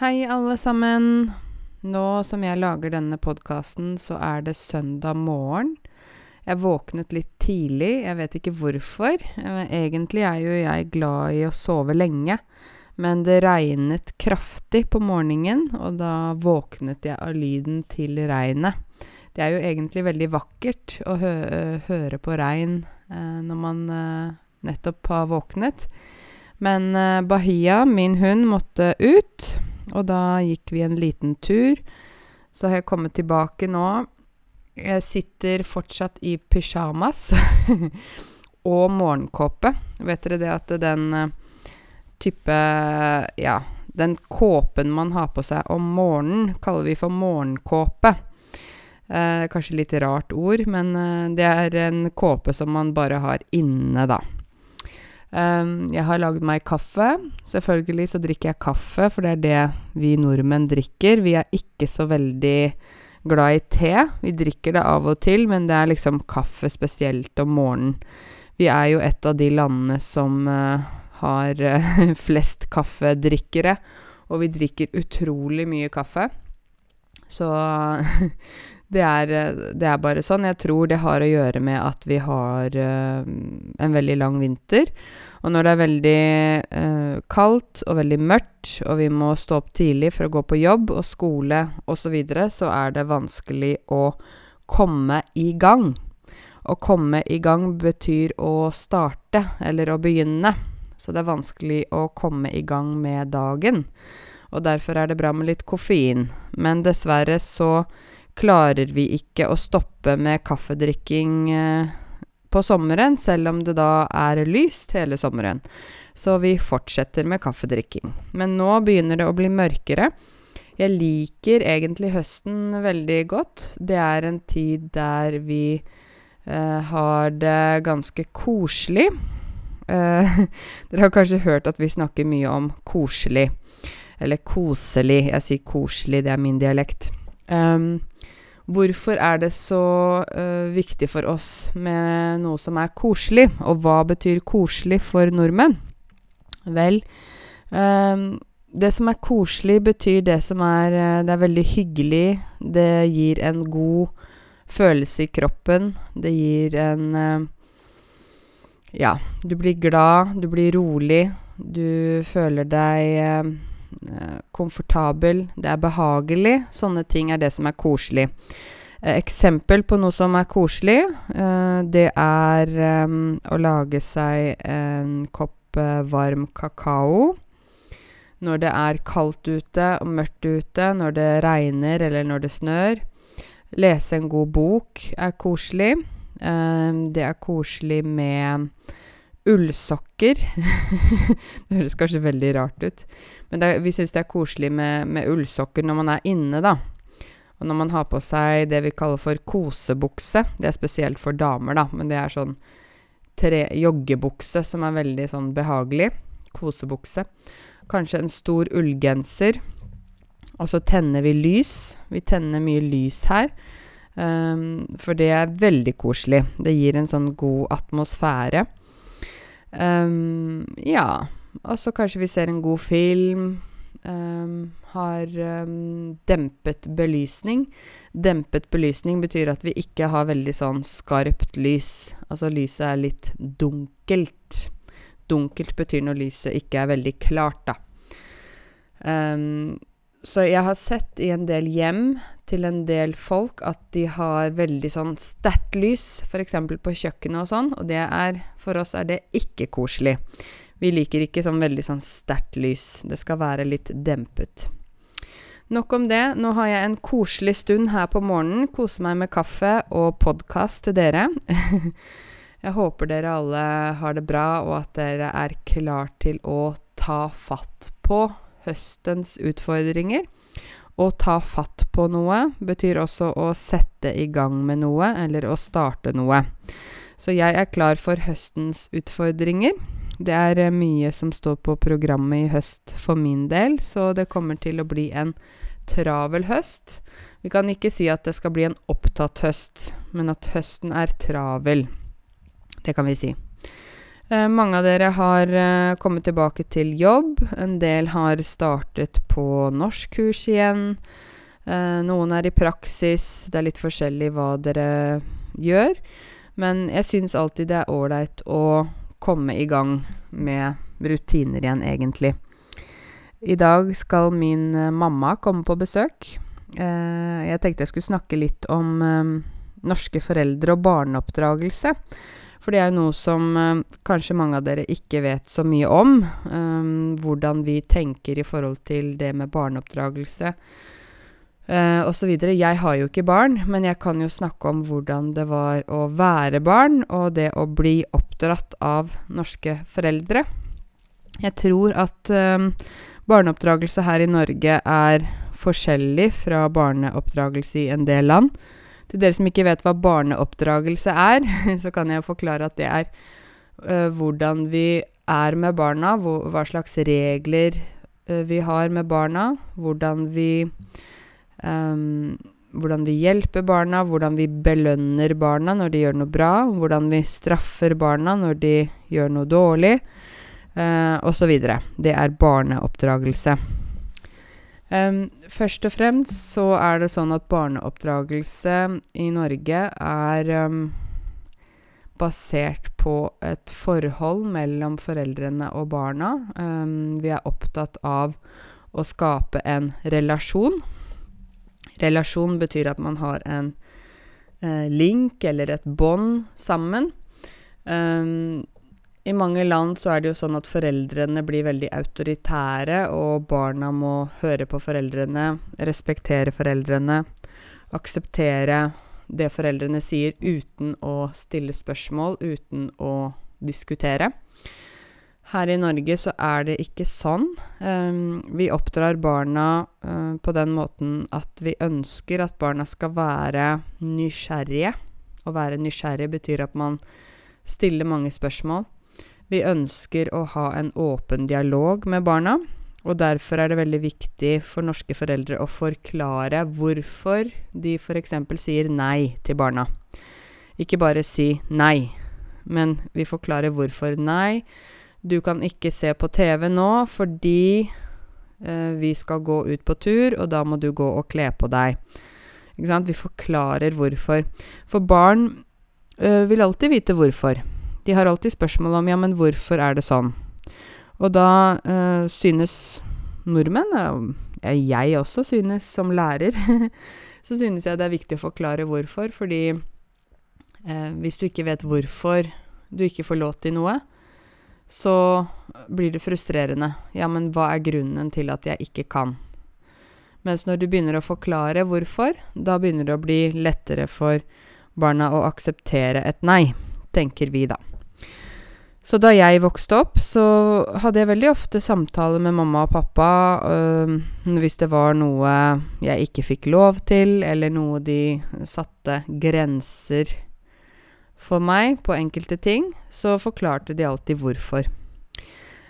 Hei, alle sammen. Nå som jeg lager denne podkasten, så er det søndag morgen. Jeg våknet litt tidlig, jeg vet ikke hvorfor. Eh, Egentlig er jo jeg glad i å sove lenge, men det regnet kraftig på morgenen, og da våknet jeg av lyden til regnet. Det er jo egentlig veldig vakkert å hø høre på regn eh, når man eh, nettopp har våknet. Men eh, Bahia, min hund, måtte ut, og da gikk vi en liten tur. Så har jeg kommet tilbake nå. Jeg sitter fortsatt i pysjamas og morgenkåpe. Vet dere det at den eh, type Ja, den kåpen man har på seg om morgenen, kaller vi for morgenkåpe. Eh, kanskje litt rart ord, men eh, det er en kåpe som man bare har inne, da. Um, jeg har lagd meg kaffe. Selvfølgelig så drikker jeg kaffe, for det er det vi nordmenn drikker. Vi er ikke så veldig glad i te. Vi drikker det av og til, men det er liksom kaffe spesielt om morgenen. Vi er jo et av de landene som uh, har uh, flest kaffedrikkere, og vi drikker utrolig mye kaffe. Så det er, det er bare sånn. Jeg tror det har å gjøre med at vi har uh, en veldig lang vinter. Og når det er veldig uh, kaldt og veldig mørkt, og vi må stå opp tidlig for å gå på jobb og skole osv., så, videre, så er det vanskelig å komme i gang. Å komme i gang betyr å starte, eller å begynne. Så det er vanskelig å komme i gang med dagen. Og derfor er det bra med litt koffein. Men dessverre så klarer vi ikke å stoppe med kaffedrikking eh, på sommeren, selv om det da er lyst hele sommeren. Så vi fortsetter med kaffedrikking. Men nå begynner det å bli mørkere. Jeg liker egentlig høsten veldig godt. Det er en tid der vi eh, har det ganske koselig. Eh, dere har kanskje hørt at vi snakker mye om koselig. Eller koselig. Jeg sier koselig, det er min dialekt. Um, Hvorfor er det så uh, viktig for oss med noe som er koselig, og hva betyr koselig for nordmenn? Vel, um, det som er koselig, betyr det som er uh, Det er veldig hyggelig, det gir en god følelse i kroppen, det gir en uh, Ja, du blir glad, du blir rolig, du føler deg Eh, komfortabel, det er behagelig. Sånne ting er det som er koselig. Eh, eksempel på noe som er koselig, eh, det er å lage seg en kopp varm kakao. Når det er kaldt ute og mørkt ute, når det regner eller når det snør. Lese en god bok er koselig. det er koselig med ullsokker. det høres kanskje veldig rart ut, men det, vi syns det er koselig med, med, ullsokker når man er inne, da. Og når man har på seg det vi kaller for kosebukse. Det er spesielt for damer, da, men det er sånn tre, joggebukse som er veldig sånn behagelig. Kosebukse. Kanskje en stor ullgenser. Og så tenner vi lys. Vi tenner mye lys her. Um, for det er veldig koselig. Det gir en sånn god atmosfære. Um, ja. Og så kanskje vi ser en god film. Um, har um, dempet belysning. Dempet belysning betyr at vi ikke har veldig sånn skarpt lys. Altså lyset er litt dunkelt. Dunkelt betyr når lyset ikke er veldig klart, da. Um, så jeg har sett i en del hjem til en del folk at de har veldig sånn sterkt lys, f.eks. på kjøkkenet og sånn, og det er For oss er det ikke koselig. Vi liker ikke sånn veldig sånn sterkt lys. Det skal være litt dempet. Nok om det. Nå har jeg en koselig stund her på morgenen. Koser meg med kaffe og podkast til dere. jeg håper dere alle har det bra, og at dere er klar til å ta fatt på høstens utfordringer. Å ta fatt på noe betyr også å sette i gang med noe, eller å starte noe. Så jeg er klar for høstens utfordringer. Det er eh, mye som står på programmet i høst for min del, så det kommer til å bli en travel høst. Vi kan ikke si at det skal bli en opptatt høst, men at høsten er travel. Det kan vi si. Eh, mange av dere har eh, kommet tilbake til jobb. En del har startet på norskkurs igjen. Eh, noen er i praksis. Det er litt forskjellig hva dere gjør. Men jeg syns alltid det er ålreit å komme i gang med rutiner igjen, egentlig. I dag skal min mamma komme på besøk. Jeg tenkte jeg skulle snakke litt om norske foreldre og barneoppdragelse. For det er jo noe som eh, kanskje mange av dere ikke vet så mye om. Um, hvordan vi tenker i forhold til det med barneoppdragelse uh, osv. Jeg har jo ikke barn, men jeg kan jo snakke om hvordan det var å være barn, og det å bli oppdratt av norske foreldre. Jeg tror at um, barneoppdragelse her i Norge er forskjellig fra barneoppdragelse i en del land. Til dere som ikke vet hva barneoppdragelse er, så kan jeg forklare at det er uh, hvordan vi er med barna, hvor, hva slags regler uh, vi har med barna, hvordan vi um, hvordan vi hjelper barna, hvordan vi belønner barna når de gjør noe bra, hvordan vi straffer barna når de gjør noe dårlig, eh, osv. Det er barneoppdragelse. Um, først og fremst så er det sånn at barneoppdragelse i Norge er um, basert på et forhold mellom foreldrene og barna. Um, vi er opptatt av å skape en relasjon. Relasjon betyr at man har en uh, link eller et bånd sammen. Um, i mange land så er det jo sånn at foreldrene blir veldig autoritære, og barna må høre på foreldrene, respektere foreldrene, akseptere det foreldrene sier uten å stille spørsmål, uten å diskutere. Her i Norge så er det ikke sånn. Um, vi oppdrar barna uh, på den måten at vi ønsker at barna skal være nysgjerrige. Å være nysgjerrig betyr at man stiller mange spørsmål. Vi ønsker å ha en åpen dialog med barna, og derfor er det veldig viktig for norske foreldre å forklare hvorfor de f.eks. sier nei til barna. Ikke bare si nei, men vi forklarer hvorfor nei. Du kan ikke se på TV nå fordi eh, vi skal gå ut på tur, og da må du gå og kle på deg. Ikke sant? Vi forklarer hvorfor. For barn eh, vil alltid vite hvorfor. De har alltid spørsmål om ja, men hvorfor er det sånn? Og da øh, synes nordmenn, ja, jeg også synes som lærer, så synes jeg det er viktig å forklare hvorfor, fordi øh, hvis du ikke vet hvorfor du ikke får lov til noe, så blir det frustrerende. Ja, men hva er grunnen til at jeg ikke kan? Mens når du begynner å forklare hvorfor, da begynner det å bli lettere for barna å akseptere et nei, tenker vi da. Så da jeg vokste opp, så hadde jeg veldig ofte samtaler med mamma og pappa hvis det var noe jeg ikke fikk lov til, eller noe de satte grenser for meg på enkelte ting, så forklarte de alltid hvorfor.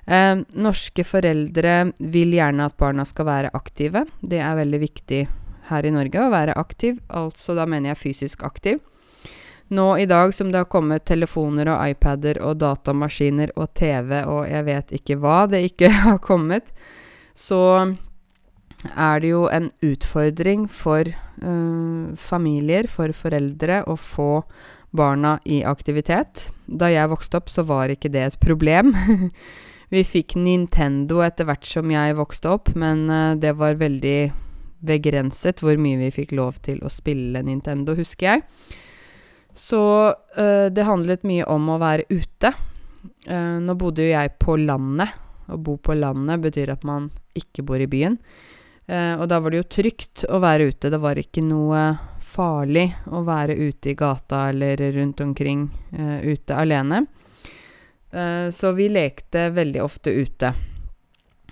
Eh, norske foreldre vil gjerne at barna skal være aktive. Det er veldig viktig her i Norge å være aktiv, altså da mener jeg fysisk aktiv. Nå i dag som det har kommet telefoner og iPader og datamaskiner og TV og jeg vet ikke hva det ikke har kommet, så er det jo en utfordring for øh, familier, for foreldre, å få barna i aktivitet. Da jeg vokste opp, så var ikke det et problem. vi fikk Nintendo etter hvert som jeg vokste opp, men øh, det var veldig begrenset hvor mye vi fikk lov til å spille Nintendo, husker jeg. Så uh, det handlet mye om å være ute. Uh, nå bodde jo jeg på landet. Å bo på landet betyr at man ikke bor i byen. Uh, og da var det jo trygt å være ute. Det var ikke noe farlig å være ute i gata eller rundt omkring ute alene. så vi lekte veldig ofte ute.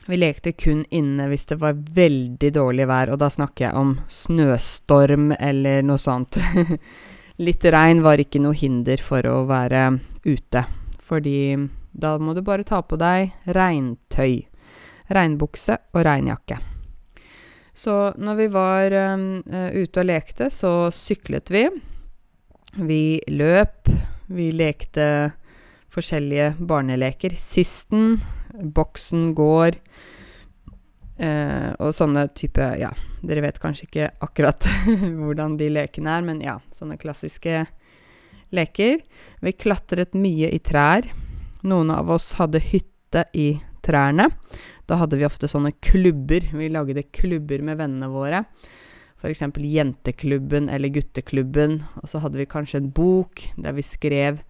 Vi lekte kun inne hvis det var veldig dårlig vær, og da snakker jeg om snøstorm eller noe sånt. litt regn var ikke noe hinder for å være ute. Fordi da må du bare ta på deg regntøy. Regnbukse og regnjakke. Så når vi var um, ute og lekte, så syklet vi. Vi løp. Vi lekte forskjellige barneleker. Sisten, Boksen går eh, og sånne type Ja, dere vet kanskje ikke akkurat hvordan de lekene er, men ja, sånne klassiske leker. Vi klatret mye i trær. Noen av oss hadde hytte i trærne. Da hadde vi ofte sånne klubber. Vi lagde klubber med vennene våre. F.eks. jenteklubben eller gutteklubben. Og så hadde vi kanskje en bok der vi skrev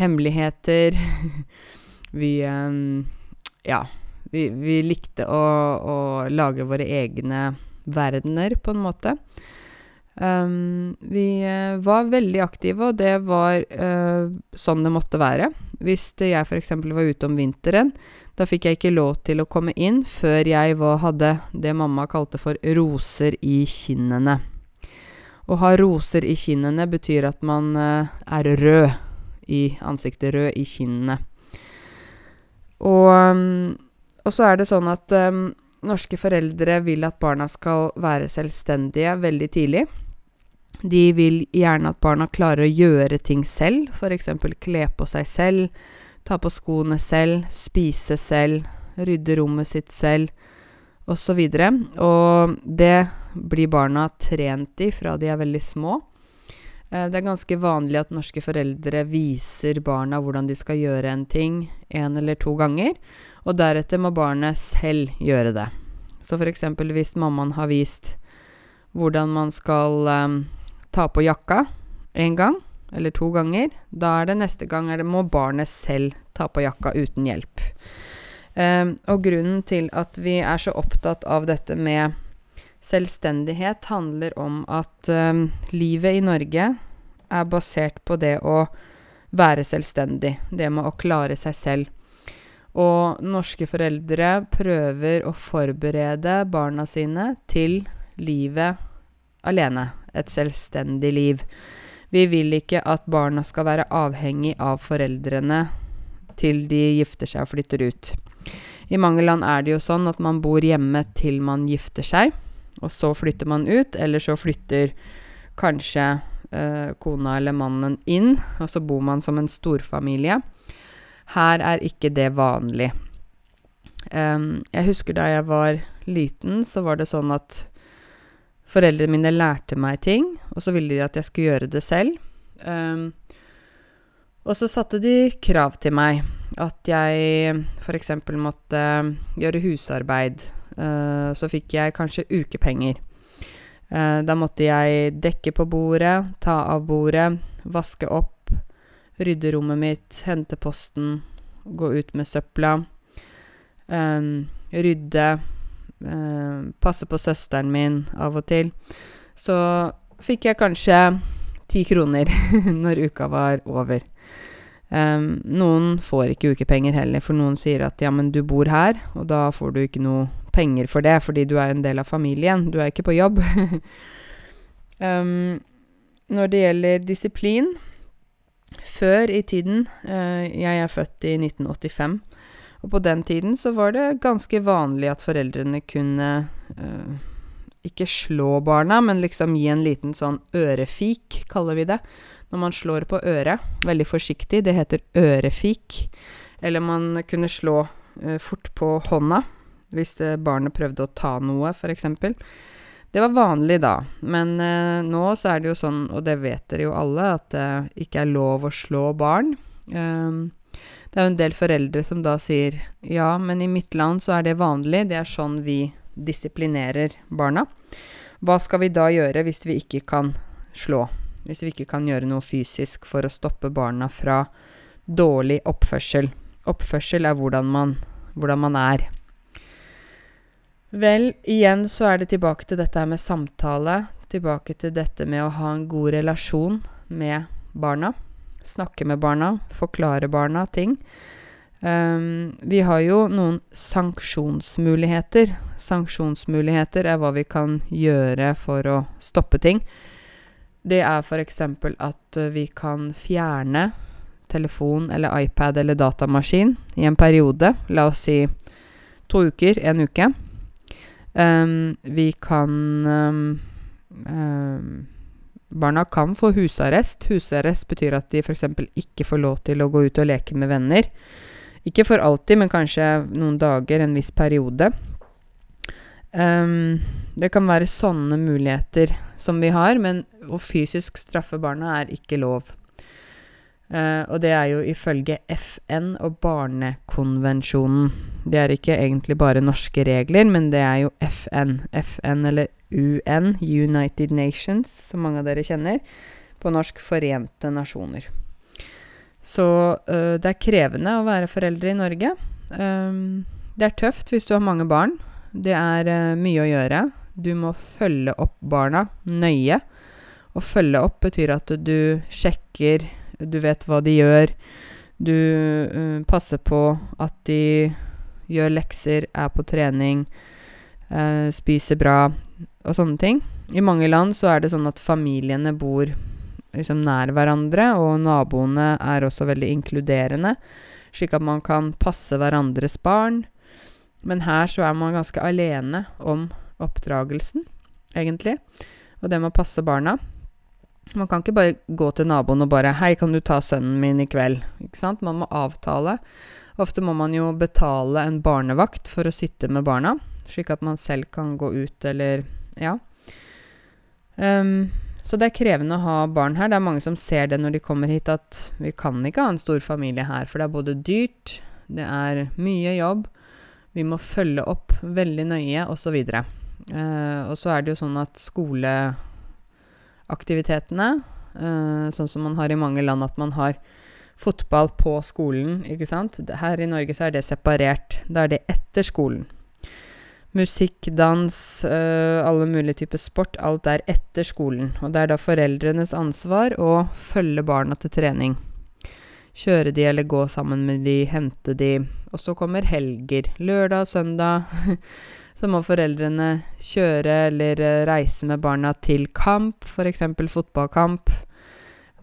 hemmeligheter. vi um, Ja. Vi, vi likte å, å, lage våre egne verdener, på en måte. Um, vi uh, var veldig aktive, og det var uh, sånn det måtte være. Hvis jeg f.eks. var ute om vinteren, da fikk jeg ikke lov til å komme inn før jeg var, hadde det mamma kalte for roser i kinnene. Å ha roser i kinnene betyr at man uh, er rød i ansiktet, rød i kinnene. Og, um, og så er det sånn at um, norske foreldre vil at barna skal være selvstendige veldig tidlig. De vil gjerne at barna klarer å gjøre ting selv, f.eks. kle på seg selv, ta på skoene selv, spise selv, rydde rommet sitt selv, osv. Og, og det blir barna trent i fra de er veldig små. Eh, det er ganske vanlig at norske foreldre viser barna hvordan de skal gjøre en ting en eller to ganger, og deretter må barnet selv gjøre det. Så f.eks. hvis mammaen har vist hvordan man skal um, ta på jakka en gang eller to ganger. Da er det neste gang er det må barnet selv ta på jakka uten hjelp. Um, og grunnen til at vi er så opptatt av dette med selvstendighet, handler om at um, livet i Norge er basert på det å være selvstendig. Det med å klare seg selv. Og norske foreldre prøver å forberede barna sine til livet alene et selvstendig liv. Vi vil ikke at barna skal være avhengig av foreldrene til de gifter seg og flytter ut. I mange land er det jo sånn at man bor hjemme til man gifter seg, og så flytter man ut, eller så flytter kanskje eh, kona eller mannen inn, og så bor man som en storfamilie. Her er ikke det vanlig. Um, jeg husker da jeg var liten, så var det sånn at Foreldrene mine lærte meg ting, og så ville de at jeg skulle gjøre det selv. Um, og så satte de krav til meg. At jeg f.eks. måtte gjøre husarbeid. Uh, så fikk jeg kanskje ukepenger. Uh, da måtte jeg dekke på bordet, ta av bordet, vaske opp, rydde rommet mitt, hente posten, gå ut med søpla, um, rydde eh, passe på søsteren min av og til, så fikk jeg kanskje ti kroner når uka var over. Um, noen får ikke ukepenger heller, for noen sier at ja, men du bor her, og da får du ikke noe penger for det, fordi du er en del av familien, du er ikke på jobb. um, når det gjelder disiplin Før i tiden uh, Jeg er født i 1985. Og på den tiden så var det ganske vanlig at foreldrene kunne øh, ikke slå barna, men liksom gi en liten sånn ørefik, kaller vi det. Når man slår på øret, veldig forsiktig, det heter ørefik. Eller man kunne slå eh, fort på hånda hvis øh, barnet prøvde å ta noe, f.eks. Det var vanlig da, men eh, nå så er det jo sånn, og det vet dere jo alle, at det ikke er lov å slå barn. Um, det er jo en del foreldre som da sier ja, men i mitt land så er det vanlig, det er sånn vi disiplinerer barna. Hva skal vi da gjøre hvis vi ikke kan slå? Hvis vi ikke kan gjøre noe fysisk for å stoppe barna fra dårlig oppførsel? Oppførsel er hvordan man, hvordan man er. Vel, igjen så er det tilbake til dette her med samtale. Tilbake til dette med å ha en god relasjon med barna snakke med barna, forklare barna ting. Um, vi har jo noen sanksjonsmuligheter. Sanksjonsmuligheter er hva vi kan gjøre for å stoppe ting. Det er f.eks. at uh, vi kan fjerne telefon eller iPad eller datamaskin i en periode. La oss si to uker, en uke. Um, vi kan um, barna kan få husarrest. Husarrest betyr at de f.eks. ikke får lov til å gå ut og leke med venner. Ikke for alltid, men kanskje noen dager, en viss periode. Um, det kan være sånne muligheter som vi har, men å fysisk straffe barna er ikke lov. Uh, og det er jo ifølge FN og Barnekonvensjonen. Det er ikke egentlig bare norske regler, men det er jo FN. FN eller UN, United Nations, som mange av dere kjenner. På norsk Forente nasjoner. Så uh, det er krevende å være foreldre i Norge. Um, det er tøft hvis du har mange barn. Det er uh, mye å gjøre. Du må følge opp barna nøye. Å følge opp betyr at du sjekker, du vet hva de gjør. Du uh, passer på at de gjør lekser, er på trening, uh, spiser bra og sånne ting. I mange land så er det sånn at familiene bor liksom nær hverandre, og naboene er også veldig inkluderende, slik at man kan passe hverandres barn. Men her så er man ganske alene om oppdragelsen, egentlig, og det med å passe barna. Man kan ikke bare gå til naboen og bare 'Hei, kan du ta sønnen min i kveld?' Ikke sant? Man må avtale. Ofte må man jo betale en barnevakt for å sitte med barna, slik at man selv kan gå ut eller Ja. Um, så det er krevende å ha barn her. Det er mange som ser det når de kommer hit, at vi kan ikke ha en stor familie her, for det er både dyrt, det er mye jobb, vi må følge opp veldig nøye, osv. Uh, og så er det jo sånn at skoleaktivitetene, uh, sånn som man har i mange land, at man har fotball på skolen, ikke sant. Her i Norge så er det separert. Da er det etter skolen. Musikk, dans, uh, alle mulige typer sport. Alt er etter skolen. Og det er da foreldrenes ansvar å følge barna til trening. Kjøre de eller gå sammen med de, hente de. Og så kommer helger. Lørdag, søndag. så må foreldrene kjøre eller eh, reise med barna til kamp, f.eks. fotballkamp.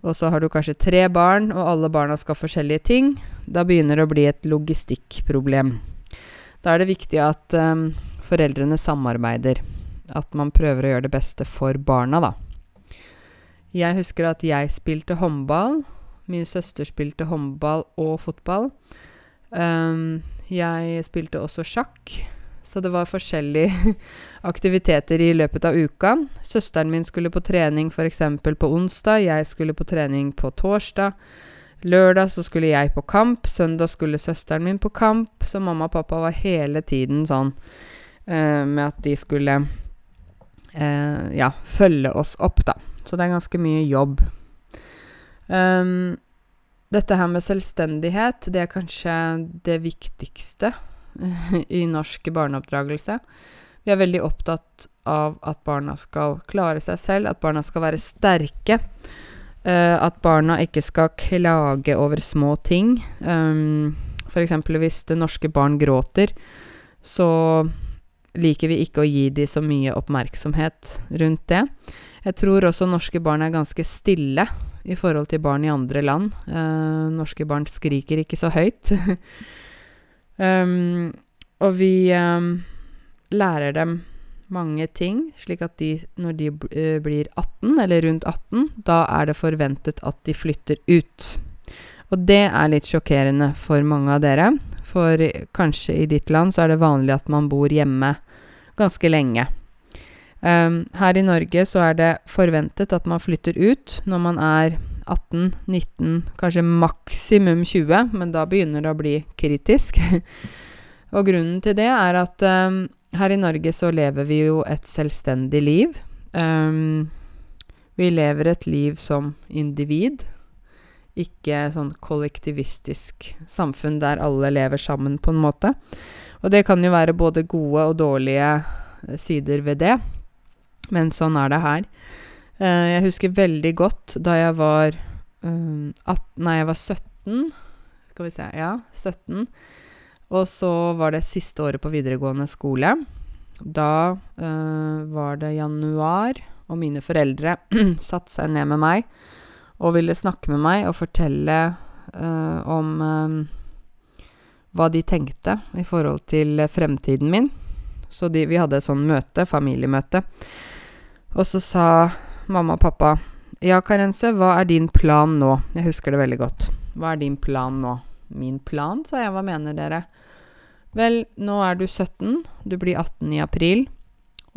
Og så har du kanskje tre barn, og alle barna skal forskjellige ting. Da begynner det å bli et logistikkproblem. Da er det viktig at um, foreldrene samarbeider. At man prøver å gjøre det beste for barna, da. Jeg husker at jeg spilte håndball Min søster spilte håndball og fotball. Um, jeg spilte også sjakk, så det var forskjellige aktiviteter i løpet av uka. Søsteren min skulle på trening f.eks. på onsdag, jeg skulle på trening på torsdag. Lørdag så skulle jeg på kamp, søndag skulle søsteren min på kamp, så mamma og pappa var hele tiden sånn uh, med at de skulle uh, ja, følge oss opp, da. Så det er ganske mye jobb. Um, dette her med selvstendighet, det er kanskje det viktigste i norsk barneoppdragelse. Vi er veldig opptatt av at barna skal klare seg selv, at barna skal være sterke. Uh, at barna ikke skal klage over små ting. Um, F.eks. hvis det norske barn gråter, så liker vi ikke å gi dem så mye oppmerksomhet rundt det. Jeg tror også norske barn er ganske stille i forhold til barn i andre land. Uh, norske barn skriker ikke så høyt. um, og vi um, lærer dem mange ting, slik at de, når de uh, blir 18, eller rundt 18, da er det forventet at de flytter ut. Og det er litt sjokkerende for mange av dere, for kanskje i ditt land så er det vanlig at man bor hjemme ganske lenge. Um, her i Norge så er det forventet at man flytter ut når man er 18, 19, kanskje maksimum 20, men da begynner det å bli kritisk. og grunnen til det er at um, her i Norge så lever vi jo et selvstendig liv. Um, vi lever et liv som individ, ikke sånn kollektivistisk samfunn der alle lever sammen, på en måte. Og det kan jo være både gode og dårlige sider ved det. Men sånn er det her. Uh, jeg husker veldig godt da jeg var um, at, Nei, jeg var 17. Skal vi se Ja, 17. Og så var det siste året på videregående skole. Da uh, var det januar, og mine foreldre satte seg ned med meg og ville snakke med meg og fortelle uh, om um, hva de tenkte i forhold til fremtiden min. Så de, vi hadde et sånn møte, familiemøte. Og så sa mamma og pappa Ja, Karense, hva er din plan nå? Jeg husker det veldig godt. Hva er din plan nå? Min plan, sa jeg. Hva mener dere? Vel, nå er du 17, du blir 18 i april,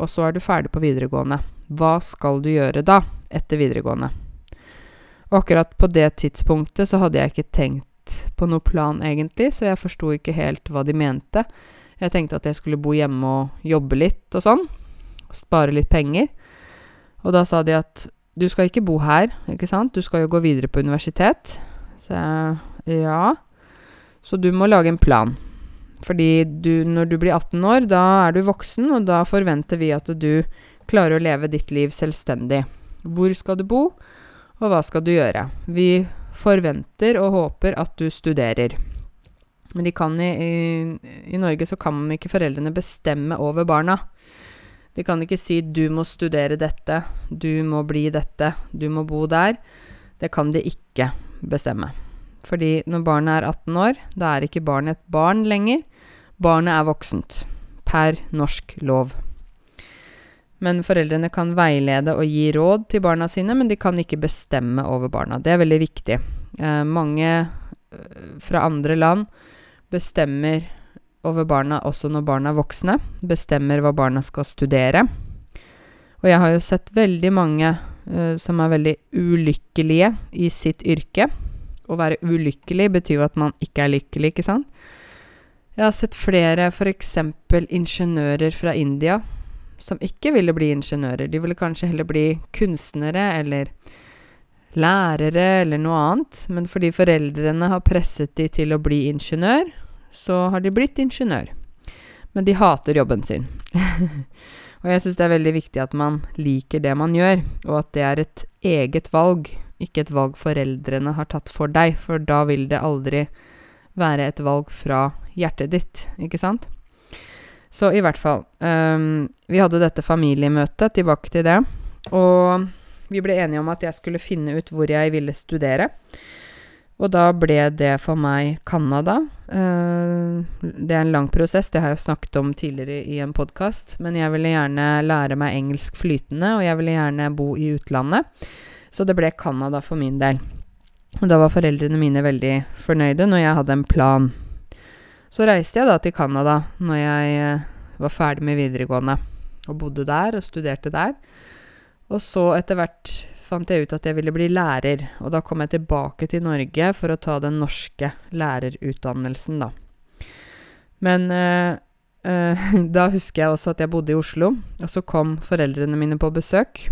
og så er du ferdig på videregående. Hva skal du gjøre da, etter videregående? Og akkurat på det tidspunktet så hadde jeg ikke tenkt på noe plan, egentlig, så jeg forsto ikke helt hva de mente. Jeg tenkte at jeg skulle bo hjemme og jobbe litt og sånn, spare litt penger. Og da sa de at du skal ikke bo her, ikke sant, du skal jo gå videre på universitet. Så ja. Så du må lage en plan. Fordi du, når du blir 18 år, da er du voksen, og da forventer vi at du klarer å leve ditt liv selvstendig. Hvor skal du bo, og hva skal du gjøre? Vi forventer og håper at du studerer. Men i, i, i Norge så kan ikke foreldrene bestemme over barna. De kan ikke si 'du må studere dette', 'du må bli dette', 'du må bo der'. Det kan de ikke bestemme. Fordi når barnet er 18 år, da er ikke barnet et barn lenger. Barnet er voksent. Per norsk lov. Men foreldrene kan veilede og gi råd til barna sine, men de kan ikke bestemme over barna. Det er veldig viktig. Eh, mange eh, fra andre land bestemmer over barna også når barna er voksne. Bestemmer hva barna skal studere. Og jeg har jo sett veldig mange uh, som er veldig ulykkelige i sitt yrke. Å være ulykkelig betyr jo at man ikke er lykkelig, ikke sant? Jeg har sett flere f.eks. ingeniører fra India som ikke ville bli ingeniører. De ville kanskje heller bli kunstnere eller lærere eller noe annet. Men fordi foreldrene har presset de til å bli ingeniør, så har de blitt ingeniør. Men de hater jobben sin. og jeg syns det er veldig viktig at man liker det man gjør, og at det er et eget valg, ikke et valg foreldrene har tatt for deg, for da vil det aldri være et valg fra hjertet ditt, ikke sant? Så i hvert fall um, Vi hadde dette familiemøtet, tilbake til det. Og vi ble enige om at jeg skulle finne ut hvor jeg ville studere. Og da ble det for meg Canada. Uh, det er en lang prosess, det har jeg snakket om tidligere i en podkast. Men jeg ville gjerne lære meg engelsk flytende, og jeg ville gjerne bo i utlandet. Så det ble Canada for min del. Og da var foreldrene mine veldig fornøyde når jeg hadde en plan. Så reiste jeg da til Canada når jeg eh, var ferdig med videregående, og bodde der og studerte der. Og så etter hvert fant jeg ut at jeg ville bli lærer, og da kom jeg tilbake til Norge for å ta den norske lærerutdannelsen, da. Men eh, eh, da husker jeg også at jeg bodde i Oslo, og så kom foreldrene mine på besøk.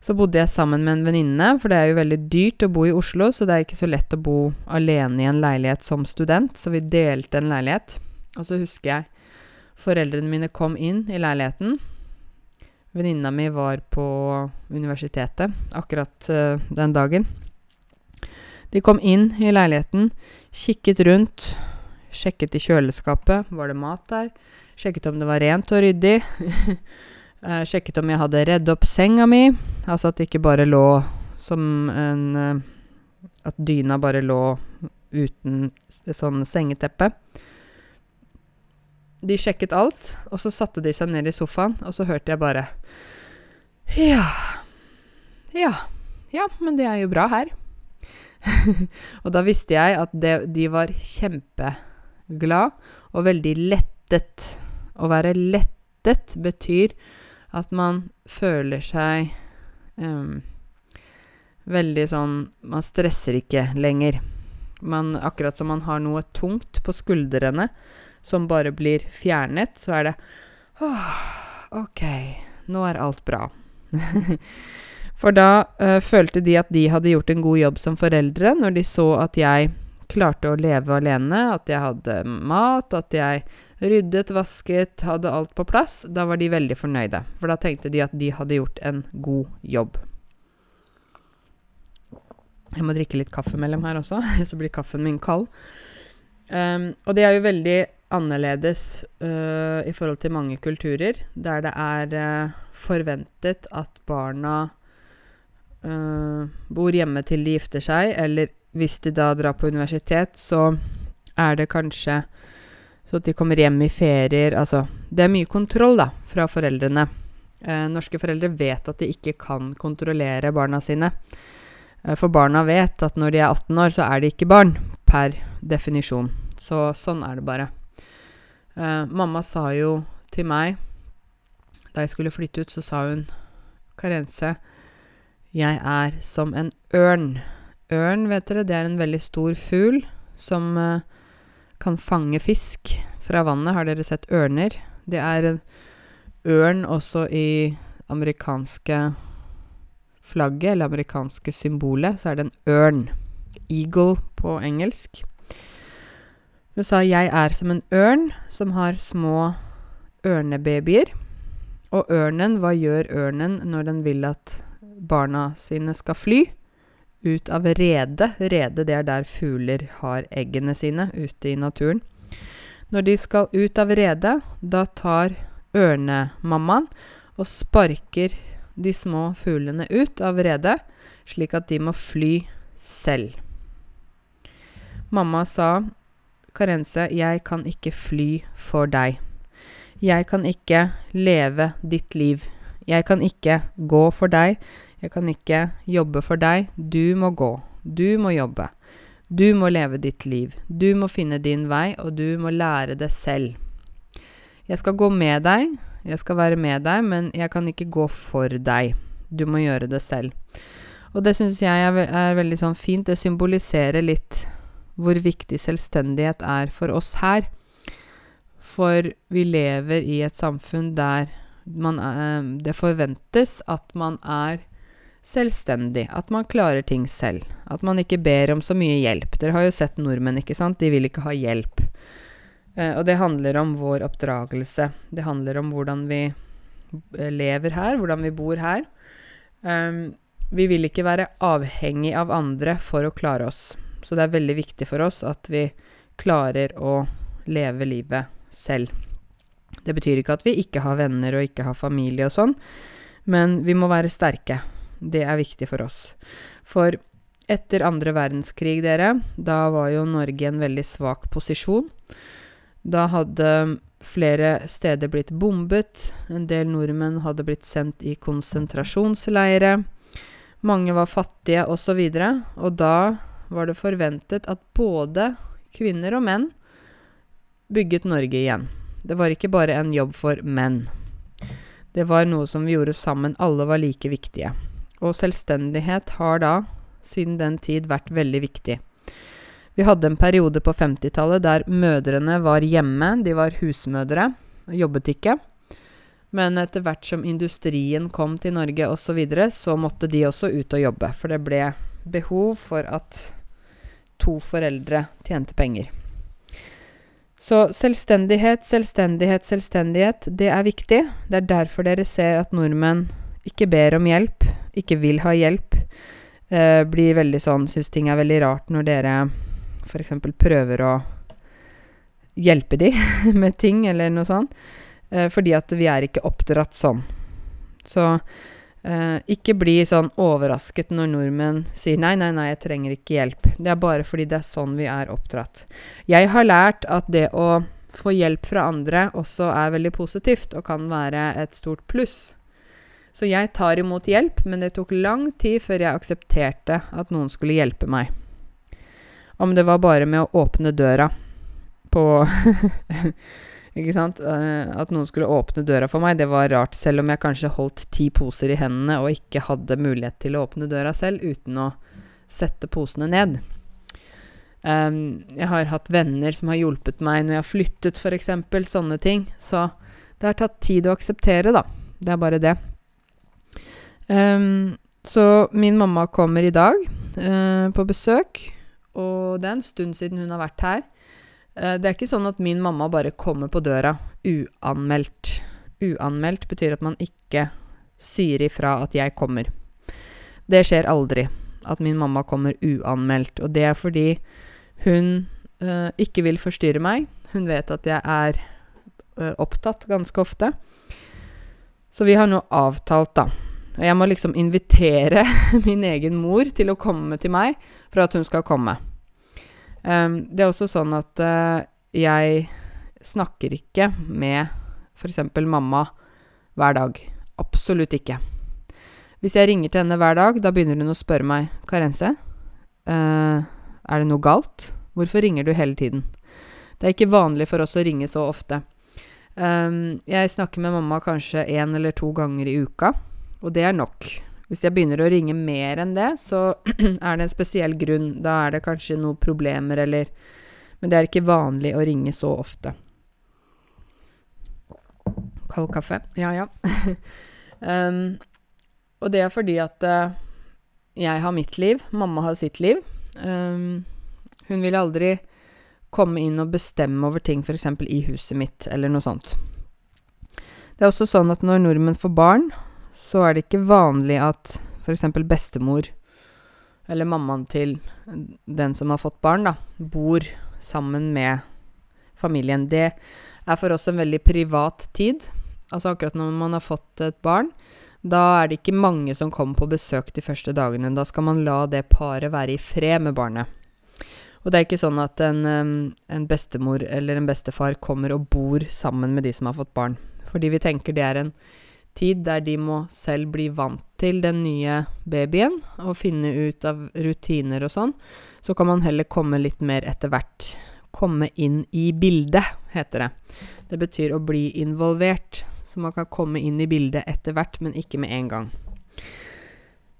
Så bodde jeg sammen med en venninne, for det er jo veldig dyrt å bo i Oslo, så det er ikke så lett å bo alene i en leilighet som student, så vi delte en leilighet. Og så husker jeg foreldrene mine kom inn i leiligheten. Venninna mi var på universitetet akkurat uh, den dagen. De kom inn i leiligheten, kikket rundt, sjekket i kjøleskapet, var det mat der? Sjekket om det var rent og ryddig. Uh, sjekket om jeg hadde redd opp senga mi, altså at det ikke bare lå som en uh, At dyna bare lå uten sånn sengeteppe. De sjekket alt, og så satte de seg ned i sofaen, og så hørte jeg bare Ja. Ja. Ja, men det er jo bra her. og da visste jeg at det, de var kjempeglad og veldig lettet. Å være lettet betyr at man føler seg um, veldig sånn Man stresser ikke lenger. Man, akkurat som man har noe tungt på skuldrene som bare blir fjernet, så er det åh, OK, nå er alt bra. For da øh, følte de at de hadde gjort en god jobb som foreldre, når de så at jeg klarte å leve alene, at jeg hadde mat, at jeg Ryddet, vasket, hadde alt på plass. Da var de veldig fornøyde, for da tenkte de at de hadde gjort en god jobb. Jeg må drikke litt kaffe mellom her også, så blir kaffen min kald. Um, og det er jo veldig annerledes uh, i forhold til mange kulturer, der det er uh, forventet at barna uh, bor hjemme til de gifter seg, eller hvis de da drar på universitet, så er det kanskje så at de kommer hjem i ferier Altså, det er mye kontroll, da, fra foreldrene. Norske foreldre vet at de ikke kan kontrollere barna sine. For barna vet at når de er 18 år, så er de ikke barn, per definisjon. Så sånn er det bare. Eh, mamma sa jo til meg da jeg skulle flytte ut, så sa hun Karense, jeg er som en ørn. Ørn, vet dere, det er en veldig stor fugl som uh, kan fange fisk fra vannet. Har dere sett ørner? Det er en ørn også i amerikanske flagget, eller amerikanske symbolet, så er det en ørn. Eagle på engelsk. Hun sa 'jeg er som en ørn som har små ørnebabyer'. Og ørnen, hva gjør ørnen når den vil at barna sine skal fly? Ut av redet. Redet, det er der fugler har eggene sine ute i naturen. Når de skal ut av redet, da tar ørnemammaen og sparker de små fuglene ut av redet, slik at de må fly selv. Mamma sa, Karense, jeg kan ikke fly for deg. Jeg kan ikke leve ditt liv. Jeg kan ikke gå for deg. Jeg kan ikke jobbe for deg. Du må gå. Du må jobbe. Du må leve ditt liv. Du må finne din vei, og du må lære det selv. Jeg skal gå med deg, jeg skal være med deg, men jeg kan ikke gå for deg. Du må gjøre det selv. Og det syns jeg er, ve er, veldig sånn fint. Det symboliserer litt hvor viktig selvstendighet er for oss her. For vi lever i et samfunn der man, eh, det forventes at man er selvstendig, at man klarer ting selv, at man ikke ber om så mye hjelp. Dere har jo sett nordmenn, ikke sant, de vil ikke ha hjelp. Eh, og det handler om vår oppdragelse. Det handler om hvordan vi eh, lever her, hvordan vi bor her. Um, vi vil ikke være avhengig av andre for å klare oss. Så det er veldig viktig for oss at vi klarer å leve livet selv. Det betyr ikke at vi ikke har venner og ikke har familie og sånn, men vi må være sterke. Det er viktig for oss. For etter andre verdenskrig, dere, da var jo Norge i en veldig svak posisjon. Da hadde flere steder blitt bombet, en del nordmenn hadde blitt sendt i konsentrasjonsleire, mange var fattige osv., og, så og da var det forventet at både kvinner og menn bygget Norge igjen. Det var ikke bare en jobb for menn. Det var noe som vi gjorde sammen, alle var like viktige. Og selvstendighet har da, siden den tid, vært veldig viktig. Vi hadde en periode på 50-tallet der mødrene var hjemme, de var husmødre og jobbet ikke. Men etter hvert som industrien kom til Norge osv., så, videre, så måtte de også ut og jobbe. For det ble behov for at to foreldre tjente penger. Så selvstendighet, selvstendighet, selvstendighet, det er viktig. Det er derfor dere ser at nordmenn ikke ber om hjelp, ikke vil ha hjelp, eh, blir veldig sånn Syns ting er veldig rart når dere f.eks. prøver å hjelpe de med ting eller noe sånt. Eh, fordi at vi er ikke oppdratt sånn. Så eh, ikke bli sånn overrasket når nordmenn sier nei, nei, nei, jeg trenger ikke hjelp. Det er bare fordi det er sånn vi er oppdratt. Jeg har lært at det å få hjelp fra andre også er veldig positivt og kan være et stort pluss. Så jeg tar imot hjelp, men det tok lang tid før jeg aksepterte at noen skulle hjelpe meg. Om det var bare med å åpne døra på Ikke sant? Uh, at noen skulle åpne døra for meg, det var rart. Selv om jeg kanskje holdt ti poser i hendene og ikke hadde mulighet til å åpne døra selv uten å sette posene ned. Um, jeg har hatt venner som har hjulpet meg når jeg har flyttet, f.eks. Sånne ting. Så det har tatt tid å akseptere, da. Det er bare det. Um, så min mamma kommer i dag uh, på besøk, og det er en stund siden hun har vært her. Uh, det er ikke sånn at min mamma bare kommer på døra uanmeldt. Uanmeldt betyr at man ikke sier ifra at jeg kommer. Det skjer aldri at min mamma kommer uanmeldt, og det er fordi hun uh, ikke vil forstyrre meg. Hun vet at jeg er opptatt ganske ofte. Så vi har nå avtalt, da og jeg må liksom invitere min egen mor til å komme til meg for at hun skal komme. Um, det er også sånn at uh, jeg snakker ikke med f.eks. mamma hver dag. Absolutt ikke. Hvis jeg ringer til henne hver dag, da begynner hun å spørre meg Karense, uh, er det noe galt? Hvorfor ringer du hele tiden? Det er ikke vanlig for oss å ringe så ofte. Um, jeg snakker med mamma kanskje én eller to ganger i uka, og det er nok. Hvis jeg begynner å ringe mer enn det, så er det en spesiell grunn. Da er det kanskje noen problemer eller Men det er ikke vanlig å ringe så ofte. Kald kaffe. Ja, ja. um, og det er fordi at uh, jeg har mitt liv, mamma har sitt liv. Um, hun vil aldri komme inn og bestemme over ting, f.eks. i huset mitt, eller noe sånt. Det er også sånn at når nordmenn får barn, så er det ikke vanlig at f.eks. bestemor eller mammaen til den som har fått barn, da, bor sammen med familien. Det er for oss en veldig privat tid. Altså akkurat når man har fått et barn, da er det ikke mange som kommer på besøk de første dagene. Da skal man la det paret være i fred med barnet. Og det er ikke sånn at en, en, bestemor eller en bestefar kommer og bor sammen med de som har fått barn. Fordi vi tenker det er en tid der de må selv bli vant til den nye babyen og finne ut av rutiner og sånn. Så kan man heller komme litt mer etter hvert. Komme inn i bildet, heter det. Det betyr å bli involvert. Så man kan komme inn i bildet etter hvert, men ikke med en gang.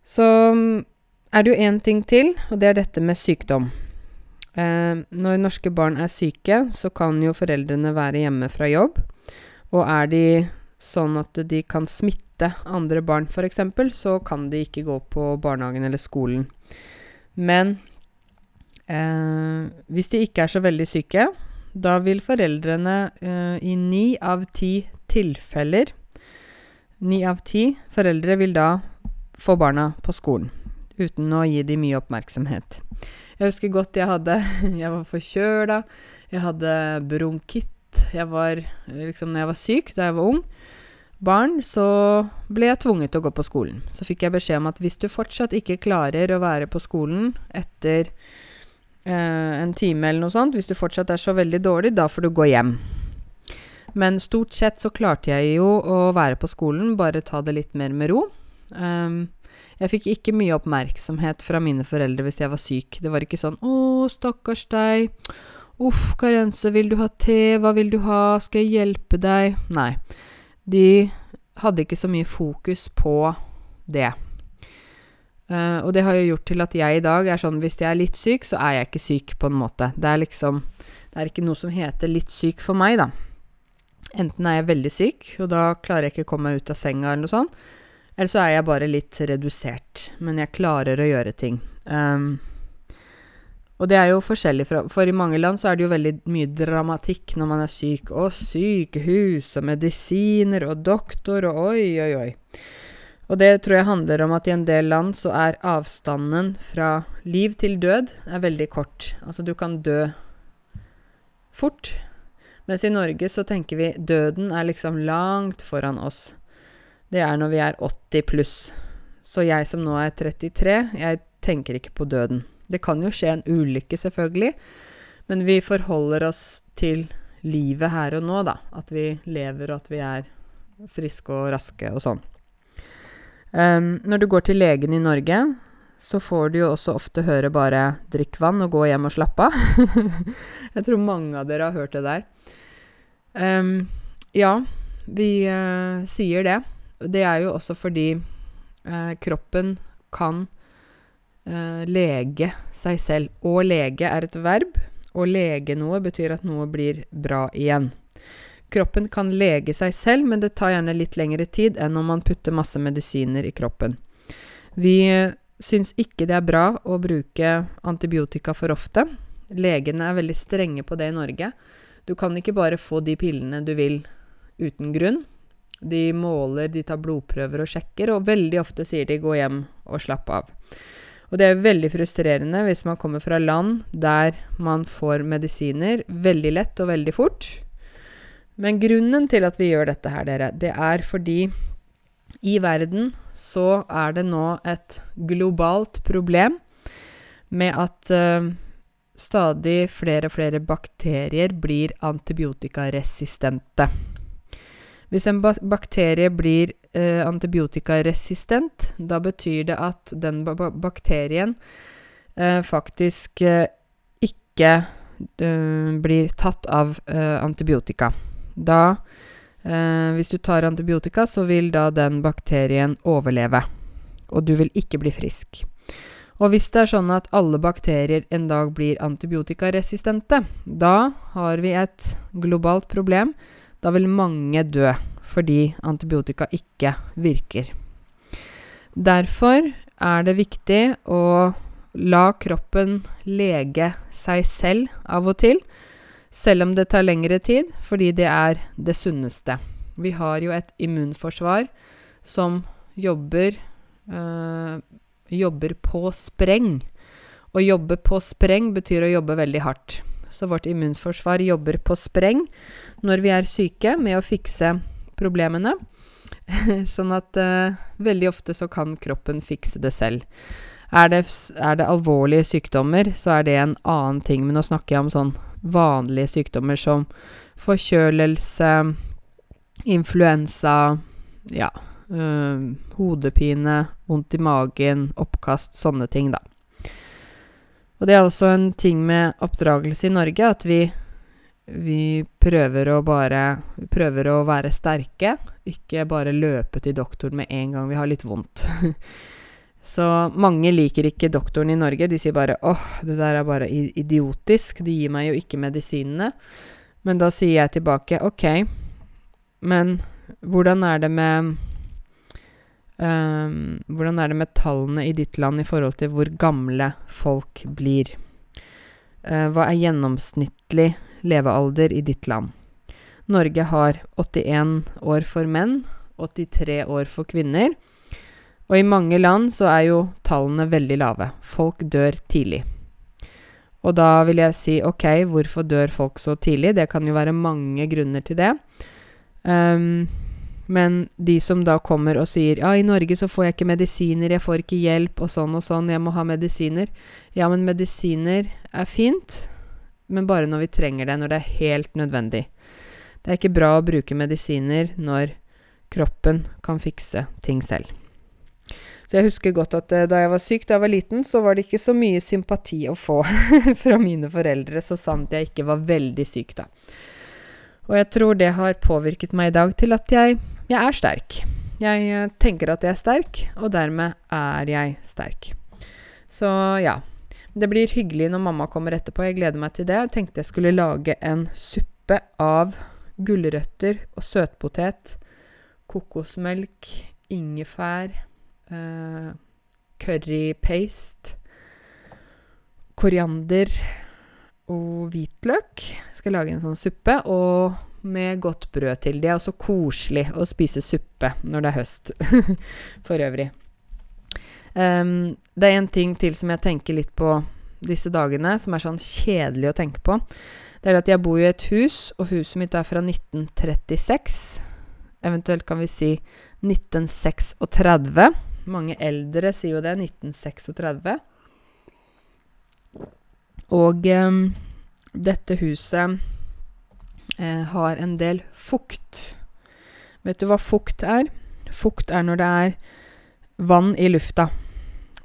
Så mm, er det jo én ting til, og det er dette med sykdom. Eh, når norske barn er syke, så kan jo foreldrene være hjemme fra jobb. Og er de sånn at de kan smitte andre barn, f.eks., så kan de ikke gå på barnehagen eller skolen. Men eh, hvis de ikke er så veldig syke, da vil foreldrene eh, i ni av ti tilfeller Ni av ti foreldre vil da få barna på skolen, uten å gi dem mye oppmerksomhet. Jeg husker godt jeg hadde Jeg var forkjøla, jeg hadde bronkitt, jeg var liksom Når jeg var syk da jeg var ung, barn, så ble jeg tvunget til å gå på skolen. Så fikk jeg beskjed om at hvis du fortsatt ikke klarer å være på skolen etter eh, en time eller noe sånt, hvis du fortsatt er så veldig dårlig, da får du gå hjem. Men stort sett så klarte jeg jo å være på skolen, bare ta det litt mer med ro. Um, jeg fikk ikke mye oppmerksomhet fra mine foreldre hvis jeg var syk. Det var ikke sånn 'Å, stakkars deg'. 'Uff, Karense, vil du ha te? Hva vil du ha? Skal jeg hjelpe deg?' Nei. De hadde ikke så mye fokus på det. Uh, og det har jo gjort til at jeg i dag er sånn hvis jeg er litt syk, så er jeg ikke syk, på en måte. Det er liksom Det er ikke noe som heter litt syk for meg, da. Enten er jeg veldig syk, og da klarer jeg ikke å komme meg ut av senga eller noe sånt. Eller så er jeg bare litt redusert, men jeg klarer å gjøre ting. Um, og det er jo forskjellig fra For i mange land så er det jo veldig mye dramatikk når man er syk. Og sykehus og medisiner og doktor og oi, oi, oi. Og det tror jeg handler om at i en del land så er avstanden fra liv til død er veldig kort. Altså du kan dø fort, mens i Norge så tenker vi døden er liksom langt foran oss. Det er når vi er 80 pluss. Så jeg som nå er 33, jeg tenker ikke på døden. Det kan jo skje en ulykke, selvfølgelig, men vi forholder oss til livet her og nå, da. At vi lever, og at vi er friske og raske og sånn. Um, når du går til legen i Norge, så får du jo også ofte høre bare 'drikk vann og gå hjem og slapp av'. jeg tror mange av dere har hørt det der. Um, ja, vi uh, sier det. Det er jo også fordi uh, kroppen kan lege seg selv. Å lege er et verb. Å lege noe betyr at noe blir bra igjen. Kroppen kan lege seg selv, men det tar gjerne litt lengre tid enn om man putter masse medisiner i kroppen. Vi syns ikke det er bra å bruke antibiotika for ofte. Legene er veldig strenge på det i Norge. Du kan ikke bare få de pillene du vil uten grunn. De måler, de tar blodprøver og sjekker, og veldig ofte sier de 'gå hjem og slapp av'. Og det er veldig frustrerende hvis man kommer fra land der man får medisiner veldig lett og veldig fort. Men grunnen til at vi gjør dette her, dere, det er fordi i verden så er det nå et globalt problem med at uh, Stadig flere og flere bakterier blir antibiotikaresistente. Hvis en bakterie blir eh, antibiotikaresistent, da betyr det at den ba bakterien eh, faktisk eh, ikke eh, blir tatt av eh, antibiotika. Da Hvis du tar antibiotika, så vil da den bakterien overleve, og du vil ikke bli frisk. Og hvis det er sånn at alle bakterier en dag blir antibiotikaresistente, da har vi et globalt problem. Da vil mange dø fordi antibiotika ikke virker. Derfor er det viktig å la kroppen lege seg selv av og til, selv om det tar lengre tid, fordi det er det sunneste. Vi har jo et immunforsvar som jobber øh, jobber på spreng. Å jobbe på spreng betyr å jobbe veldig hardt. Så vårt immunforsvar jobber på spreng når vi er syke, med å fikse problemene. sånn at uh, veldig ofte så kan kroppen fikse det selv. Er det, er det, alvorlige sykdommer, så er det en annen ting. Men nå snakker jeg om sånn vanlige sykdommer som forkjølelse, influensa, ja, øh, hodepine, vondt i magen, oppkast, sånne ting, da. Og det er også en ting med oppdragelse i Norge, at vi vi prøver å bare prøver å være sterke, ikke bare løpe til doktoren med en gang vi har litt vondt. Så mange liker ikke doktoren i Norge. De sier bare 'åh, det der er bare idiotisk', de gir meg jo ikke medisinene. Men da sier jeg tilbake 'ok, men hvordan er det med um, Hvordan er det med tallene i ditt land i forhold til hvor gamle folk blir? Uh, hva er gjennomsnittlig levealder i ditt land. Norge har 81 år for menn, 83 år for kvinner. Og i mange land så er jo tallene veldig lave. Folk dør tidlig. Og da vil jeg si ok, hvorfor dør folk så tidlig? Det kan jo være mange grunner til det. Um, men de som da kommer og sier ja, i Norge så får jeg ikke medisiner, jeg får ikke hjelp og sånn og sånn, jeg må ha medisiner. Ja, men medisiner er fint, men bare når vi trenger det, når det er helt nødvendig. Det er ikke bra å bruke medisiner når kroppen kan fikse ting selv. Så jeg husker godt at uh, da jeg var syk da jeg var liten, så var det ikke så mye sympati å få fra mine foreldre, så sant jeg ikke var veldig syk, da. Og jeg tror det har påvirket meg i dag til at jeg, jeg er sterk. Jeg uh, tenker at jeg er sterk, og dermed er jeg sterk. Så ja, det blir hyggelig når mamma kommer etterpå. Jeg gleder meg til det. Jeg tenkte jeg skulle lage en suppe av gulrøtter og søtpotet, kokosmelk, ingefær, eh, currypaste, koriander og hvitløk. Jeg skal lage en sånn suppe, og med godt brød til. Det er også koselig å spise suppe når det er høst, for øvrig. Um, det er en ting til som jeg tenker litt på disse dagene, som er sånn kjedelig å tenke på. Det er at jeg bor i et hus, og huset mitt er fra 1936. Eventuelt kan vi si 1936. Mange eldre sier jo det. 1936. Og um, dette huset eh, har en del fukt. Vet du hva fukt er? Fukt er når det er vann i lufta.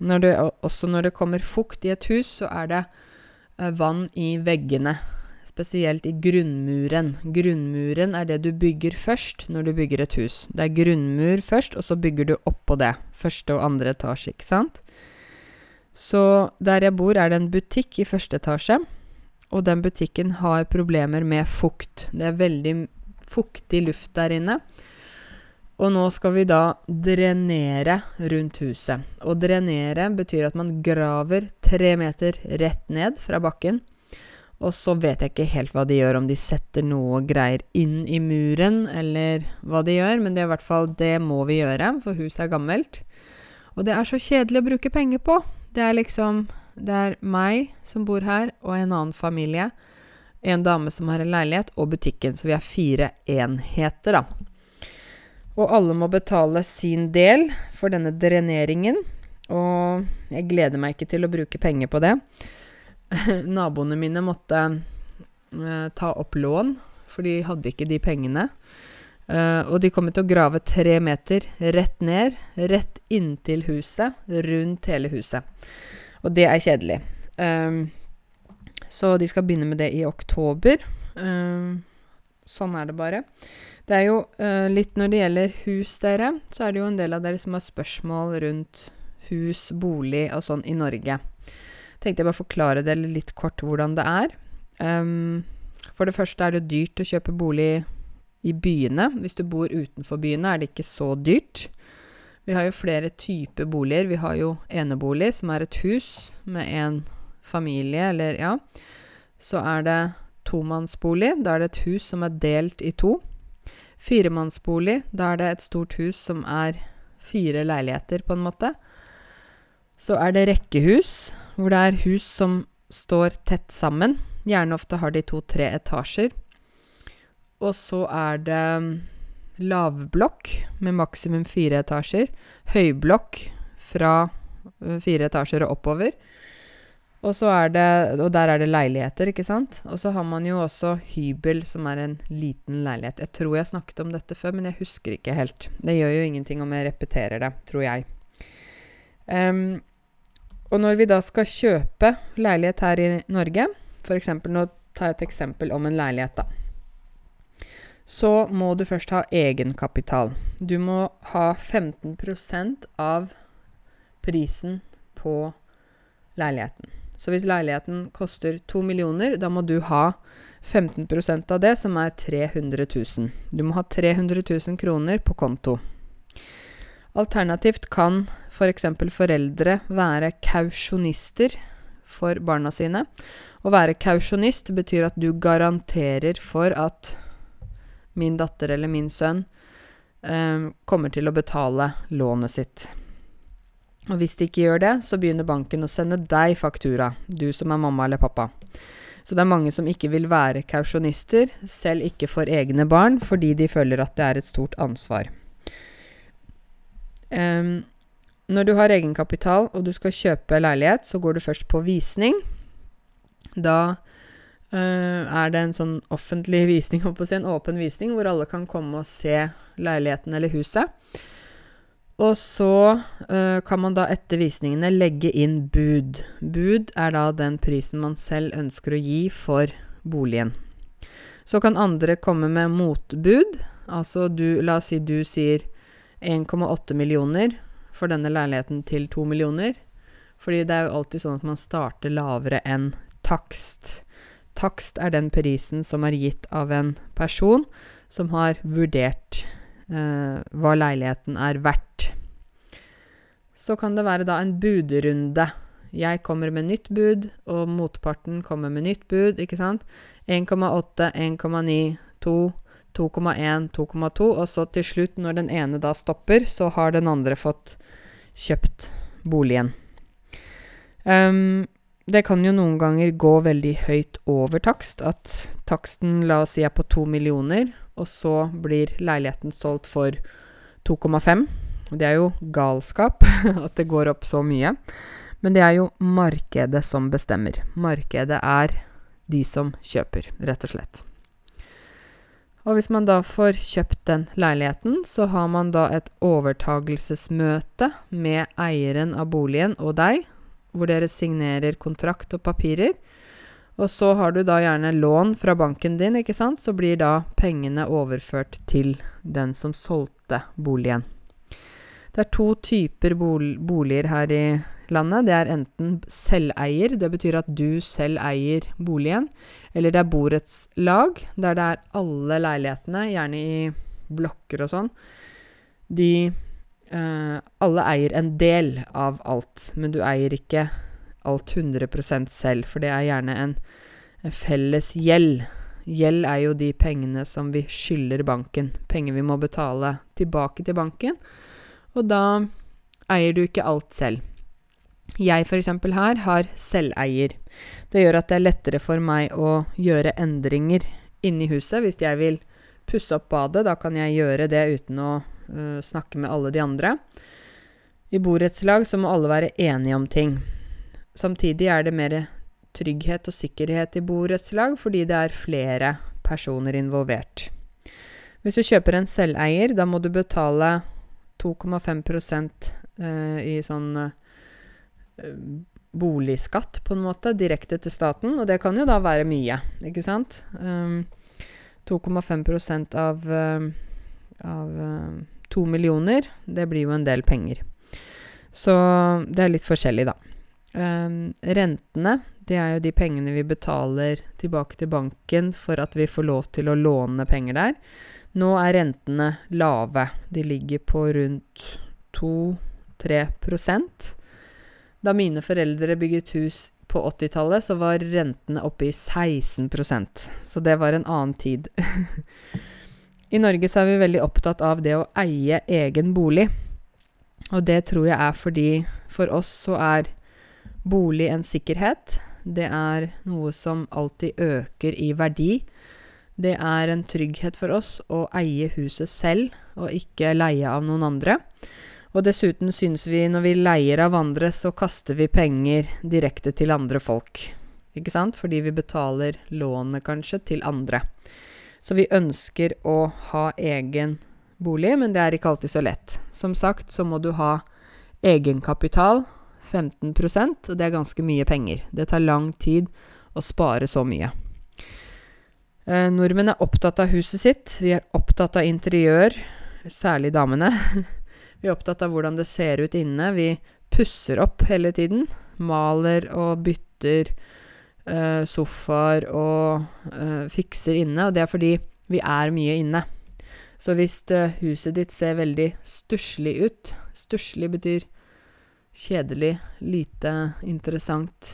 Når det, også når det kommer fukt i et hus, så er det eh, vann i veggene. Spesielt i grunnmuren. Grunnmuren er det du bygger først når du bygger et hus. Det er grunnmur først, og så bygger du oppå det. Første og andre etasje, ikke sant? Så der jeg bor, er det en butikk i første etasje. Og den butikken har problemer med fukt. Det er veldig fuktig luft der inne. Og nå skal vi da drenere rundt huset. Å drenere betyr at man graver tre meter rett ned fra bakken. Og så vet jeg ikke helt hva de gjør, om de setter noe greier inn i muren, eller hva de gjør, men det er i hvert fall det må vi gjøre, for huset er gammelt. Og det er så kjedelig å bruke penger på. Det er liksom Det er meg som bor her, og en annen familie. En dame som har en leilighet, og butikken. Så vi er fire enheter, da. Og alle må betale sin del for denne dreneringen. Og jeg gleder meg ikke til å bruke penger på det. Naboene mine måtte uh, ta opp lån, for de hadde ikke de pengene. Uh, og de kommer til å grave tre meter rett ned, rett inntil huset, rundt hele huset. Og det er kjedelig. Um, så de skal begynne med det i oktober. Um, sånn er det bare. Det er jo uh, litt når det gjelder hus, dere, så er det jo en del av dere som har spørsmål rundt hus, bolig og sånn i Norge. Tenkte jeg bare forklare dere litt kort hvordan det er. Um, for det første er det dyrt å kjøpe bolig i byene. Hvis du bor utenfor byene, er det ikke så dyrt. Vi har jo flere typer boliger. Vi har jo enebolig, som er et hus med en familie, eller ja. Så er det tomannsbolig. Da er det et hus som er delt i to. Firemannsbolig. Da er det et stort hus som er fire leiligheter, på en måte. Så er det rekkehus, hvor det er hus som står tett sammen. Gjerne ofte har de to-tre etasjer. Og så er det lavblokk med maksimum fire etasjer. Høyblokk fra øh, fire etasjer og oppover. Og så er det Og der er det leiligheter, ikke sant? Og så har man jo også hybel, som er en liten leilighet. Jeg tror jeg snakket om dette før, men jeg husker ikke helt. Det gjør jo ingenting om jeg repeterer det, tror jeg. Um, og når vi da skal kjøpe leilighet her i Norge, f.eks. nå tar jeg et eksempel om en leilighet, da så må du først ha egenkapital. Du må ha 15% av prisen på leiligheten. Så hvis leiligheten koster 2 millioner, da må du ha 15% av det, som er 300 000. Du må ha 300 000 kroner på konto. Alternativt kan f.eks. For foreldre være kausjonister for barna sine. Å være kausjonist betyr at du garanterer for at min datter eller min sønn eh, kommer til å betale lånet sitt. Og hvis de ikke gjør det, så begynner banken å sende deg faktura, du som er mamma eller pappa. Så det er mange som ikke vil være kausjonister, selv ikke for egne barn, fordi de føler at det er et stort ansvar. Um, når du har egenkapital og du skal kjøpe leilighet, så går du først på visning. Da Uh, er det en sånn offentlig visning, en åpen visning, hvor alle kan komme og se leiligheten eller huset. Og så uh, kan man da etter visningene legge inn bud. Bud er da den prisen man selv ønsker å gi for boligen. Så kan andre komme med motbud. Altså du La oss si du sier 1,8 millioner for denne leiligheten til 2 millioner. Fordi det er jo alltid sånn at man starter lavere enn takst. Takst er den prisen som er gitt av en person som har vurdert eh, hva leiligheten er verdt. Så kan det være da en budrunde. Jeg kommer med nytt bud, og motparten kommer med nytt bud, ikke sant? 1,8, 1,9, 2, 2,1, 2,2, og så til slutt, når den ene da stopper, så har den andre fått kjøpt boligen. Um, det kan jo noen ganger gå veldig høyt over takst. At taksten, la oss si, er på to millioner, og så blir leiligheten solgt for 2,5. Det er jo galskap at det går opp så mye. Men det er jo markedet som bestemmer. Markedet er de som kjøper, rett og slett. Og hvis man da får kjøpt den leiligheten, så har man da et overtagelsesmøte med eieren av boligen og deg, hvor dere signerer kontrakt og papirer. Og så har du da gjerne lån fra banken din, ikke sant, så blir da pengene overført til den som solgte boligen. Det er to typer boliger her i landet. Det er enten selveier, det betyr at du selv eier boligen, eller det er borettslag, der det er alle leilighetene, gjerne i blokker og sånn. De alle eier en del av alt, men du eier ikke alt 100% selv, for det er gjerne en, en felles gjeld. Gjeld er jo de pengene som vi skylder banken, penger vi må betale tilbake til banken, og da eier du ikke alt selv. Jeg f.eks. her har selveier. Det gjør at det er lettere for meg å gjøre endringer inni huset. Hvis jeg vil pusse opp badet, da kan jeg gjøre det uten å uh, snakke med alle de andre. I borettslag så må alle være enige om ting. Samtidig er det mer trygghet og sikkerhet i borettslag fordi det er flere personer involvert. Hvis du kjøper en selveier, da må du betale 2,5 uh, i sånn uh, boligskatt, på en måte, direkte til staten. Og det kan jo da være mye, ikke sant? Um, 2,5 av, uh, av 2 millioner, det blir jo en del penger. Så det er litt forskjellig, da. Um, rentene, det er jo de pengene vi betaler tilbake til banken for at vi får lov til å låne penger der. Nå er rentene lave. De ligger på rundt 2-3% Da mine foreldre bygget hus på 80-tallet, så var rentene oppe i 16% Så det var en annen tid. I Norge så er vi veldig opptatt av det å eie egen bolig. Og det tror jeg er fordi for oss så er bolig en sikkerhet. Det er noe som alltid øker i verdi. Det er en trygghet for oss å eie huset selv, og ikke leie av noen andre. Og dessuten syns vi når vi leier av andre, så kaster vi penger direkte til andre folk. Ikke sant? Fordi vi betaler lånet, kanskje, til andre. Så vi ønsker å ha egen bolig, men det er ikke alltid så lett. Som sagt så må du ha egenkapital, 15% og det er ganske mye penger. Det tar lang tid å spare så mye. Eh, nordmenn er opptatt av huset sitt. Vi er opptatt av interiør, særlig damene. Vi er opptatt av hvordan det ser ut inne. Vi pusser opp hele tiden. Maler og bytter sofaer og uh, fikser inne. Og det er fordi vi er mye inne. Så hvis uh, huset ditt ser veldig stusslig ut Stusslig betyr kjedelig, lite interessant,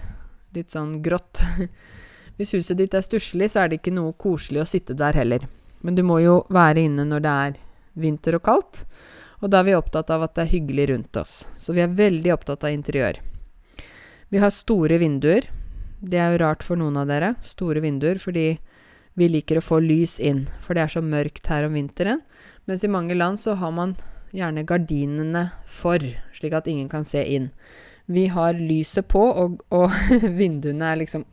litt sånn grått. Hvis huset ditt er stusslig, så er det ikke noe koselig å sitte der heller. Men du må jo være inne når det er vinter og kaldt. Og da er vi opptatt av at det er hyggelig rundt oss. Så vi er veldig opptatt av interiør. Vi har store vinduer. Det er jo rart for noen av dere. Store vinduer fordi vi liker å få lys inn, for det er så mørkt her om vinteren. Mens i mange land så har man gjerne gardinene for, slik at ingen kan se inn. Vi har lyset på, og, og vinduene er liksom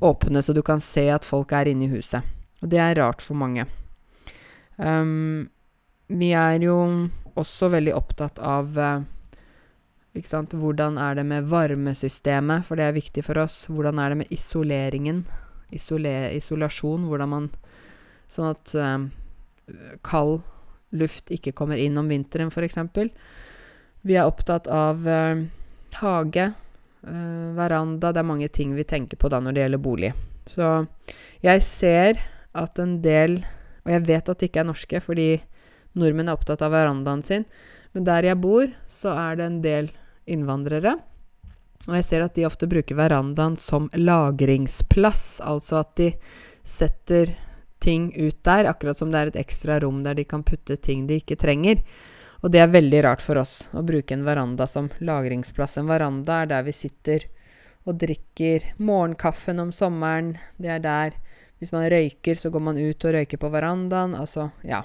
åpne, så du kan se at folk er inne i huset. Og det er rart for mange. Um, vi er jo også veldig opptatt av eh, ikke sant, hvordan er det med varmesystemet, for det er viktig for oss. Hvordan er det med isoleringen? Isole isolasjon, hvordan man Sånn at eh, kald luft ikke kommer inn om vinteren, f.eks. Vi er opptatt av eh, hage, eh, veranda Det er mange ting vi tenker på da når det gjelder bolig. Så jeg ser at en del Og jeg vet at det ikke er norske, fordi Nordmenn er opptatt av verandaen sin. Men der jeg bor, så er det en del innvandrere. Og jeg ser at de ofte bruker verandaen som lagringsplass, altså at de setter ting ut der, akkurat som det er et ekstra rom der de kan putte ting de ikke trenger. Og det er veldig rart for oss å bruke en veranda som lagringsplass. En veranda er der vi sitter og drikker morgenkaffen om sommeren. Det er der Hvis man røyker, så går man ut og røyker på verandaen. Altså, ja.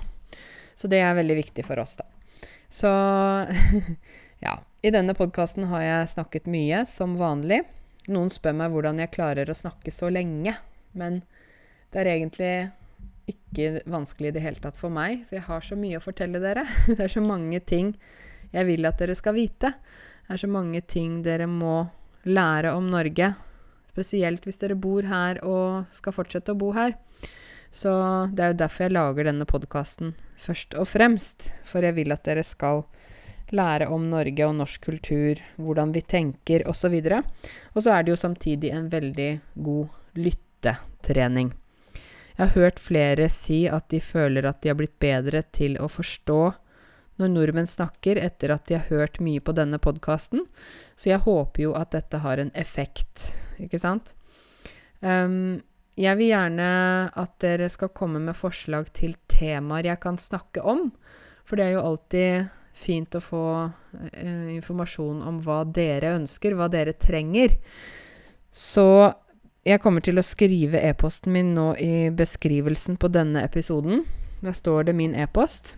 Så det er veldig viktig for oss, da. Så ja. I denne podkasten har jeg snakket mye, som vanlig. Noen spør meg hvordan jeg klarer å snakke så lenge. Men det er egentlig ikke vanskelig i det hele tatt for meg, for jeg har så mye å fortelle dere. Det er så mange ting jeg vil at dere skal vite. Det er så mange ting dere må lære om Norge. Spesielt hvis dere bor her og skal fortsette å bo her. Så det er jo derfor jeg lager denne podkasten først og fremst. For jeg vil at dere skal lære om Norge og norsk kultur, hvordan vi tenker osv. Og så er det jo samtidig en veldig god lyttetrening. Jeg har hørt flere si at de føler at de har blitt bedre til å forstå når nordmenn snakker etter at de har hørt mye på denne podkasten. Så jeg håper jo at dette har en effekt, ikke sant? Um, jeg vil gjerne at dere skal komme med forslag til temaer jeg kan snakke om. For det er jo alltid fint å få eh, informasjon om hva dere ønsker, hva dere trenger. Så jeg kommer til å skrive e-posten min nå i beskrivelsen på denne episoden. Der står det min e-post.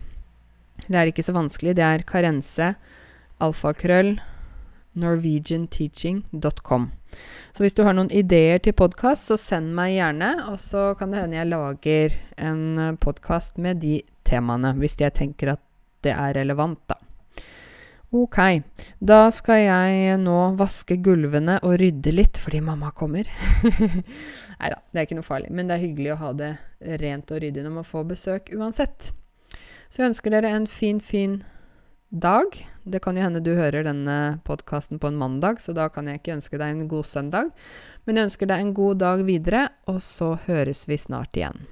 Det er ikke så vanskelig. Det er karense alfakrøll norwegianteaching.com. Så hvis du har noen ideer til podkast, så send meg gjerne, og så kan det hende jeg lager en podkast med de temaene, hvis jeg tenker at det er relevant, da. Ok, da skal jeg nå vaske gulvene og rydde litt fordi mamma kommer. Nei da, det er ikke noe farlig, men det er hyggelig å ha det rent og ryddig når man får besøk uansett. Så jeg ønsker dere en fin, fin dag. Det kan jo hende du hører denne podkasten på en mandag, så da kan jeg ikke ønske deg en god søndag. Men jeg ønsker deg en god dag videre, og så høres vi snart igjen.